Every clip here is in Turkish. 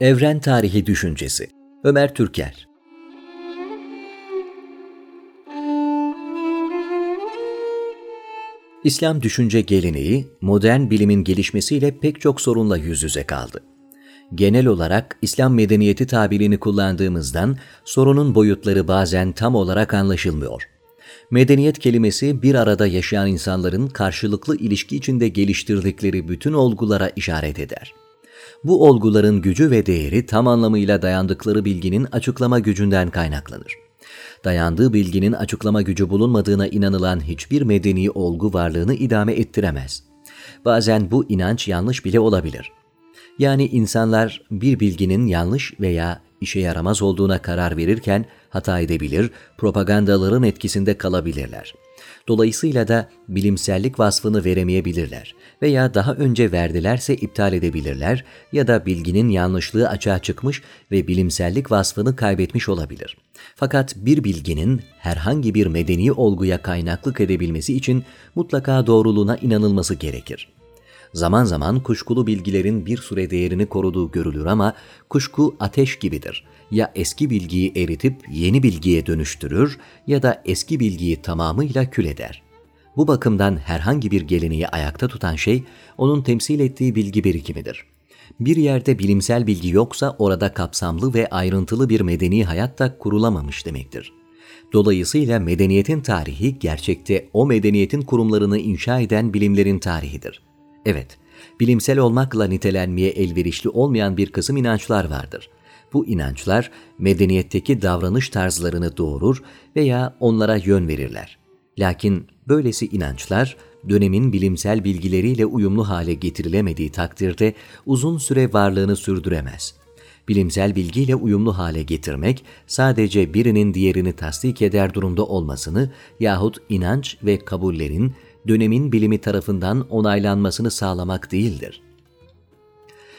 Evren Tarihi Düşüncesi Ömer Türker İslam düşünce geleneği, modern bilimin gelişmesiyle pek çok sorunla yüz yüze kaldı. Genel olarak İslam medeniyeti tabirini kullandığımızdan sorunun boyutları bazen tam olarak anlaşılmıyor. Medeniyet kelimesi bir arada yaşayan insanların karşılıklı ilişki içinde geliştirdikleri bütün olgulara işaret eder. Bu olguların gücü ve değeri tam anlamıyla dayandıkları bilginin açıklama gücünden kaynaklanır. Dayandığı bilginin açıklama gücü bulunmadığına inanılan hiçbir medeni olgu varlığını idame ettiremez. Bazen bu inanç yanlış bile olabilir. Yani insanlar bir bilginin yanlış veya işe yaramaz olduğuna karar verirken hata edebilir, propagandaların etkisinde kalabilirler. Dolayısıyla da bilimsellik vasfını veremeyebilirler veya daha önce verdilerse iptal edebilirler ya da bilginin yanlışlığı açığa çıkmış ve bilimsellik vasfını kaybetmiş olabilir. Fakat bir bilginin herhangi bir medeni olguya kaynaklık edebilmesi için mutlaka doğruluğuna inanılması gerekir. Zaman zaman kuşkulu bilgilerin bir süre değerini koruduğu görülür ama kuşku ateş gibidir. Ya eski bilgiyi eritip yeni bilgiye dönüştürür ya da eski bilgiyi tamamıyla kül eder. Bu bakımdan herhangi bir geleneği ayakta tutan şey onun temsil ettiği bilgi birikimidir. Bir yerde bilimsel bilgi yoksa orada kapsamlı ve ayrıntılı bir medeni hayat da kurulamamış demektir. Dolayısıyla medeniyetin tarihi gerçekte o medeniyetin kurumlarını inşa eden bilimlerin tarihidir. Evet, bilimsel olmakla nitelenmeye elverişli olmayan bir kısım inançlar vardır. Bu inançlar medeniyetteki davranış tarzlarını doğurur veya onlara yön verirler. Lakin böylesi inançlar dönemin bilimsel bilgileriyle uyumlu hale getirilemediği takdirde uzun süre varlığını sürdüremez. Bilimsel bilgiyle uyumlu hale getirmek sadece birinin diğerini tasdik eder durumda olmasını yahut inanç ve kabullerin dönemin bilimi tarafından onaylanmasını sağlamak değildir.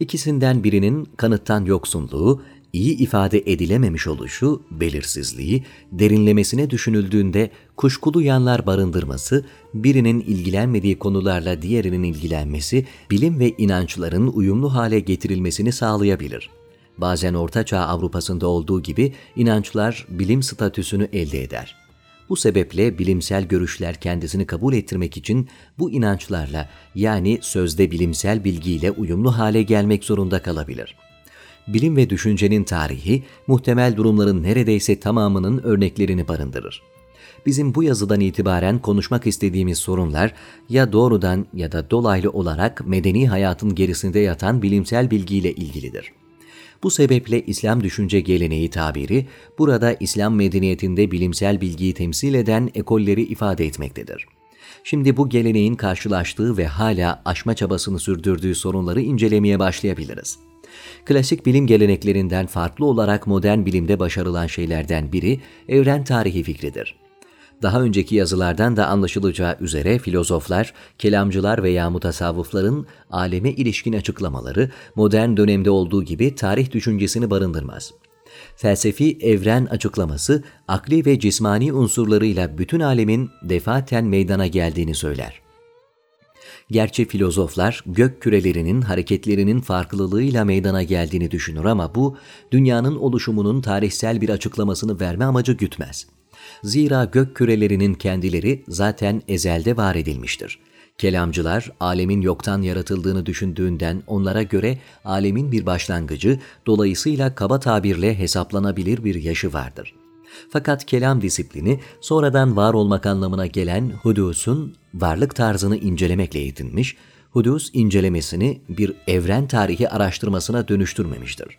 İkisinden birinin kanıttan yoksunluğu, iyi ifade edilememiş oluşu, belirsizliği, derinlemesine düşünüldüğünde kuşkulu yanlar barındırması, birinin ilgilenmediği konularla diğerinin ilgilenmesi, bilim ve inançların uyumlu hale getirilmesini sağlayabilir. Bazen Ortaçağ Avrupa'sında olduğu gibi inançlar bilim statüsünü elde eder. Bu sebeple bilimsel görüşler kendisini kabul ettirmek için bu inançlarla yani sözde bilimsel bilgiyle uyumlu hale gelmek zorunda kalabilir. Bilim ve düşüncenin tarihi muhtemel durumların neredeyse tamamının örneklerini barındırır. Bizim bu yazıdan itibaren konuşmak istediğimiz sorunlar ya doğrudan ya da dolaylı olarak medeni hayatın gerisinde yatan bilimsel bilgiyle ilgilidir. Bu sebeple İslam düşünce geleneği tabiri burada İslam medeniyetinde bilimsel bilgiyi temsil eden ekolleri ifade etmektedir. Şimdi bu geleneğin karşılaştığı ve hala aşma çabasını sürdürdüğü sorunları incelemeye başlayabiliriz. Klasik bilim geleneklerinden farklı olarak modern bilimde başarılan şeylerden biri evren tarihi fikridir. Daha önceki yazılardan da anlaşılacağı üzere filozoflar, kelamcılar veya mutasavvıfların aleme ilişkin açıklamaları modern dönemde olduğu gibi tarih düşüncesini barındırmaz. Felsefi evren açıklaması akli ve cismani unsurlarıyla bütün alemin defaten meydana geldiğini söyler. Gerçi filozoflar gök kürelerinin hareketlerinin farklılığıyla meydana geldiğini düşünür ama bu dünyanın oluşumunun tarihsel bir açıklamasını verme amacı gütmez. Zira gök kürelerinin kendileri zaten ezelde var edilmiştir. Kelamcılar alemin yoktan yaratıldığını düşündüğünden onlara göre alemin bir başlangıcı dolayısıyla kaba tabirle hesaplanabilir bir yaşı vardır. Fakat kelam disiplini sonradan var olmak anlamına gelen hudusun varlık tarzını incelemekle yetinmiş, hudus incelemesini bir evren tarihi araştırmasına dönüştürmemiştir.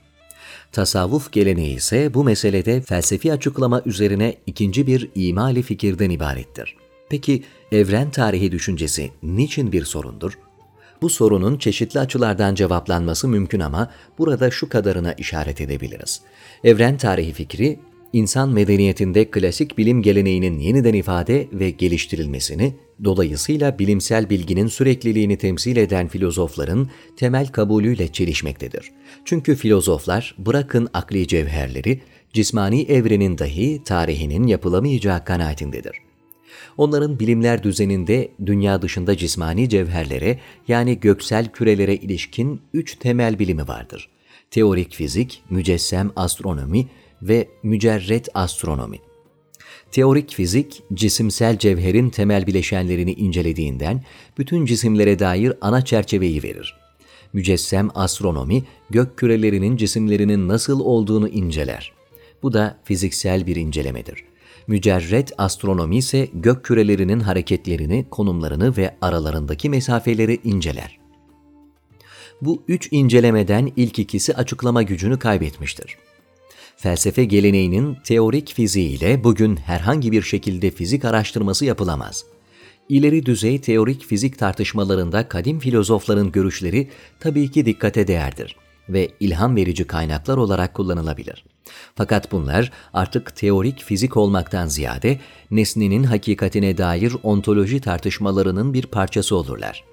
Tasavvuf geleneği ise bu meselede felsefi açıklama üzerine ikinci bir imali fikirden ibarettir. Peki evren tarihi düşüncesi niçin bir sorundur? Bu sorunun çeşitli açılardan cevaplanması mümkün ama burada şu kadarına işaret edebiliriz. Evren tarihi fikri insan medeniyetinde klasik bilim geleneğinin yeniden ifade ve geliştirilmesini, dolayısıyla bilimsel bilginin sürekliliğini temsil eden filozofların temel kabulüyle çelişmektedir. Çünkü filozoflar bırakın akli cevherleri, cismani evrenin dahi tarihinin yapılamayacağı kanaatindedir. Onların bilimler düzeninde dünya dışında cismani cevherlere yani göksel kürelere ilişkin üç temel bilimi vardır. teorik fizik, mücessem astronomi ve mücerret astronomi. Teorik fizik, cisimsel cevherin temel bileşenlerini incelediğinden bütün cisimlere dair ana çerçeveyi verir. Mücessem astronomi, gök kürelerinin cisimlerinin nasıl olduğunu inceler. Bu da fiziksel bir incelemedir. Mücerret astronomi ise gök kürelerinin hareketlerini, konumlarını ve aralarındaki mesafeleri inceler. Bu üç incelemeden ilk ikisi açıklama gücünü kaybetmiştir. Felsefe geleneğinin teorik fiziğiyle bugün herhangi bir şekilde fizik araştırması yapılamaz. İleri düzey teorik fizik tartışmalarında kadim filozofların görüşleri tabii ki dikkate değerdir ve ilham verici kaynaklar olarak kullanılabilir. Fakat bunlar artık teorik fizik olmaktan ziyade nesnenin hakikatine dair ontoloji tartışmalarının bir parçası olurlar.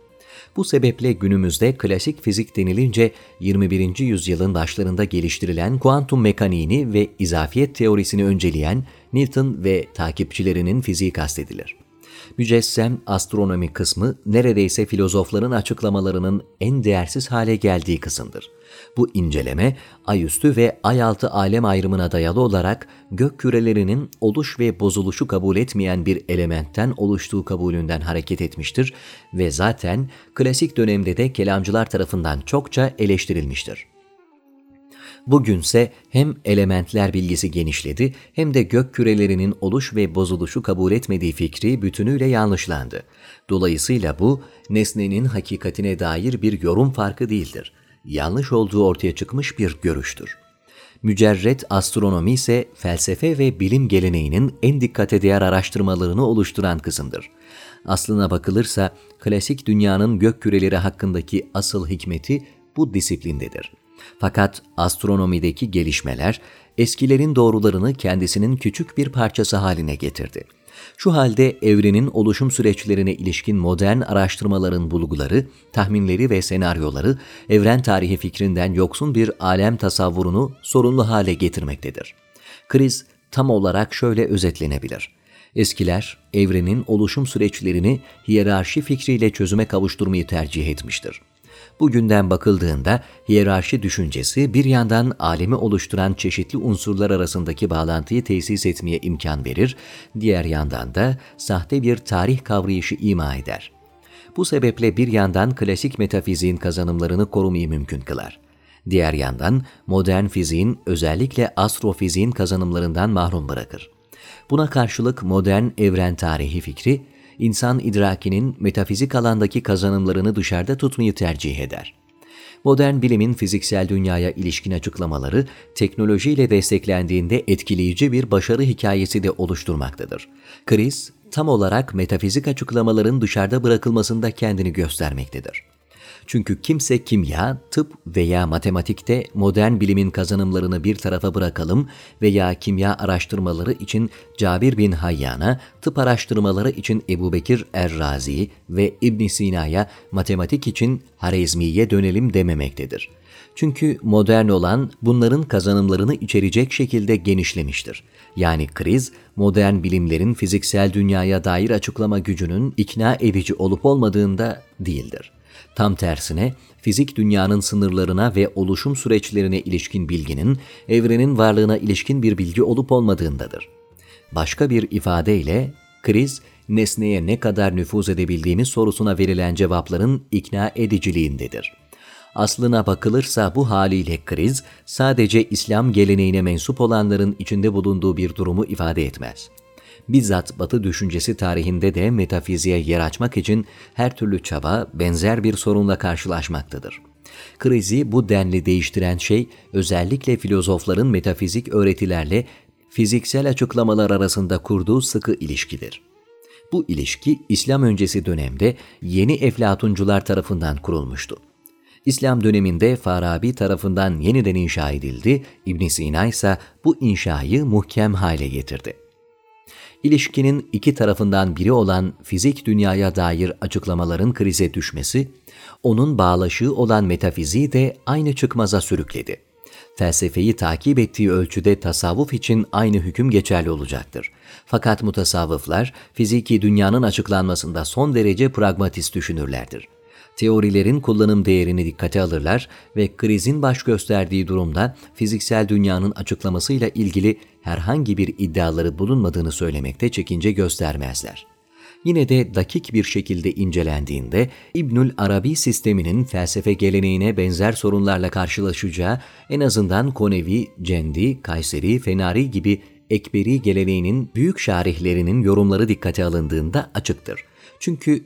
Bu sebeple günümüzde klasik fizik denilince 21. yüzyılın başlarında geliştirilen kuantum mekaniğini ve izafiyet teorisini önceleyen Newton ve takipçilerinin fiziği kastedilir. Mücessem astronomi kısmı neredeyse filozofların açıklamalarının en değersiz hale geldiği kısımdır. Bu inceleme ayüstü ve ayaltı alem ayrımına dayalı olarak gök kürelerinin oluş ve bozuluşu kabul etmeyen bir elementten oluştuğu kabulünden hareket etmiştir ve zaten klasik dönemde de kelamcılar tarafından çokça eleştirilmiştir. Bugünse hem elementler bilgisi genişledi hem de gök kürelerinin oluş ve bozuluşu kabul etmediği fikri bütünüyle yanlışlandı. Dolayısıyla bu nesnenin hakikatine dair bir yorum farkı değildir yanlış olduğu ortaya çıkmış bir görüştür. Mücerret astronomi ise felsefe ve bilim geleneğinin en dikkate değer araştırmalarını oluşturan kısımdır. Aslına bakılırsa klasik dünyanın gök küreleri hakkındaki asıl hikmeti bu disiplindedir. Fakat astronomideki gelişmeler eskilerin doğrularını kendisinin küçük bir parçası haline getirdi. Şu halde evrenin oluşum süreçlerine ilişkin modern araştırmaların bulguları, tahminleri ve senaryoları evren tarihi fikrinden yoksun bir alem tasavvurunu sorunlu hale getirmektedir. Kriz tam olarak şöyle özetlenebilir. Eskiler evrenin oluşum süreçlerini hiyerarşi fikriyle çözüme kavuşturmayı tercih etmiştir. Bugünden bakıldığında hiyerarşi düşüncesi bir yandan alemi oluşturan çeşitli unsurlar arasındaki bağlantıyı tesis etmeye imkan verir, diğer yandan da sahte bir tarih kavrayışı ima eder. Bu sebeple bir yandan klasik metafiziğin kazanımlarını korumayı mümkün kılar. Diğer yandan modern fiziğin özellikle astrofiziğin kazanımlarından mahrum bırakır. Buna karşılık modern evren tarihi fikri, insan idrakinin metafizik alandaki kazanımlarını dışarıda tutmayı tercih eder. Modern bilimin fiziksel dünyaya ilişkin açıklamaları teknolojiyle desteklendiğinde etkileyici bir başarı hikayesi de oluşturmaktadır. Kriz, tam olarak metafizik açıklamaların dışarıda bırakılmasında kendini göstermektedir. Çünkü kimse kimya, tıp veya matematikte modern bilimin kazanımlarını bir tarafa bırakalım veya kimya araştırmaları için Cabir bin Hayyan'a, tıp araştırmaları için Ebu Bekir Errazi ve ibn Sina'ya, matematik için Harizmi'ye dönelim dememektedir. Çünkü modern olan bunların kazanımlarını içerecek şekilde genişlemiştir. Yani kriz, modern bilimlerin fiziksel dünyaya dair açıklama gücünün ikna edici olup olmadığında değildir. Tam tersine fizik dünyanın sınırlarına ve oluşum süreçlerine ilişkin bilginin evrenin varlığına ilişkin bir bilgi olup olmadığındadır. Başka bir ifadeyle kriz nesneye ne kadar nüfuz edebildiğimiz sorusuna verilen cevapların ikna ediciliğindedir. Aslına bakılırsa bu haliyle kriz sadece İslam geleneğine mensup olanların içinde bulunduğu bir durumu ifade etmez bizzat Batı düşüncesi tarihinde de metafiziğe yer açmak için her türlü çaba benzer bir sorunla karşılaşmaktadır. Krizi bu denli değiştiren şey özellikle filozofların metafizik öğretilerle fiziksel açıklamalar arasında kurduğu sıkı ilişkidir. Bu ilişki İslam öncesi dönemde yeni eflatuncular tarafından kurulmuştu. İslam döneminde Farabi tarafından yeniden inşa edildi, İbn Sina ise bu inşayı muhkem hale getirdi ilişkinin iki tarafından biri olan fizik dünyaya dair açıklamaların krize düşmesi, onun bağlaşığı olan metafiziği de aynı çıkmaza sürükledi. Felsefeyi takip ettiği ölçüde tasavvuf için aynı hüküm geçerli olacaktır. Fakat mutasavvıflar fiziki dünyanın açıklanmasında son derece pragmatist düşünürlerdir. Teorilerin kullanım değerini dikkate alırlar ve krizin baş gösterdiği durumda fiziksel dünyanın açıklamasıyla ilgili herhangi bir iddiaları bulunmadığını söylemekte çekince göstermezler. Yine de dakik bir şekilde incelendiğinde İbnül Arabi sisteminin felsefe geleneğine benzer sorunlarla karşılaşacağı en azından Konevi, Cendi, Kayseri, Fenari gibi Ekberi geleneğinin büyük şarihlerinin yorumları dikkate alındığında açıktır. Çünkü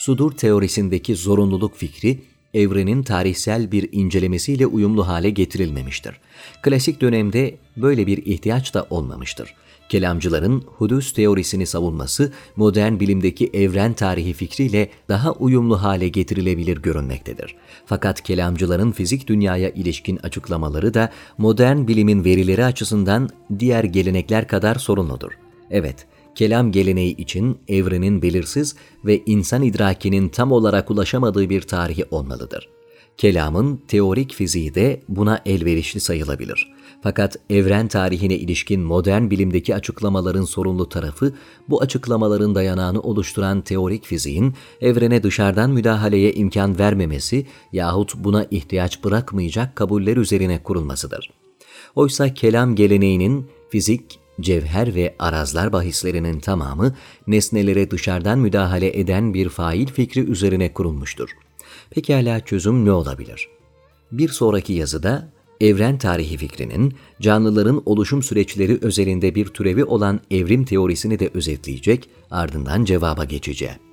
sudur teorisindeki zorunluluk fikri evrenin tarihsel bir incelemesiyle uyumlu hale getirilmemiştir. Klasik dönemde böyle bir ihtiyaç da olmamıştır. Kelamcıların hudus teorisini savunması modern bilimdeki evren tarihi fikriyle daha uyumlu hale getirilebilir görünmektedir. Fakat kelamcıların fizik dünyaya ilişkin açıklamaları da modern bilimin verileri açısından diğer gelenekler kadar sorunludur. Evet, kelam geleneği için evrenin belirsiz ve insan idrakinin tam olarak ulaşamadığı bir tarihi olmalıdır. Kelamın teorik fiziği de buna elverişli sayılabilir. Fakat evren tarihine ilişkin modern bilimdeki açıklamaların sorunlu tarafı, bu açıklamaların dayanağını oluşturan teorik fiziğin evrene dışarıdan müdahaleye imkan vermemesi yahut buna ihtiyaç bırakmayacak kabuller üzerine kurulmasıdır. Oysa kelam geleneğinin fizik, cevher ve arazlar bahislerinin tamamı nesnelere dışarıdan müdahale eden bir fail fikri üzerine kurulmuştur. Pekala çözüm ne olabilir? Bir sonraki yazıda evren tarihi fikrinin canlıların oluşum süreçleri özelinde bir türevi olan evrim teorisini de özetleyecek, ardından cevaba geçeceğim.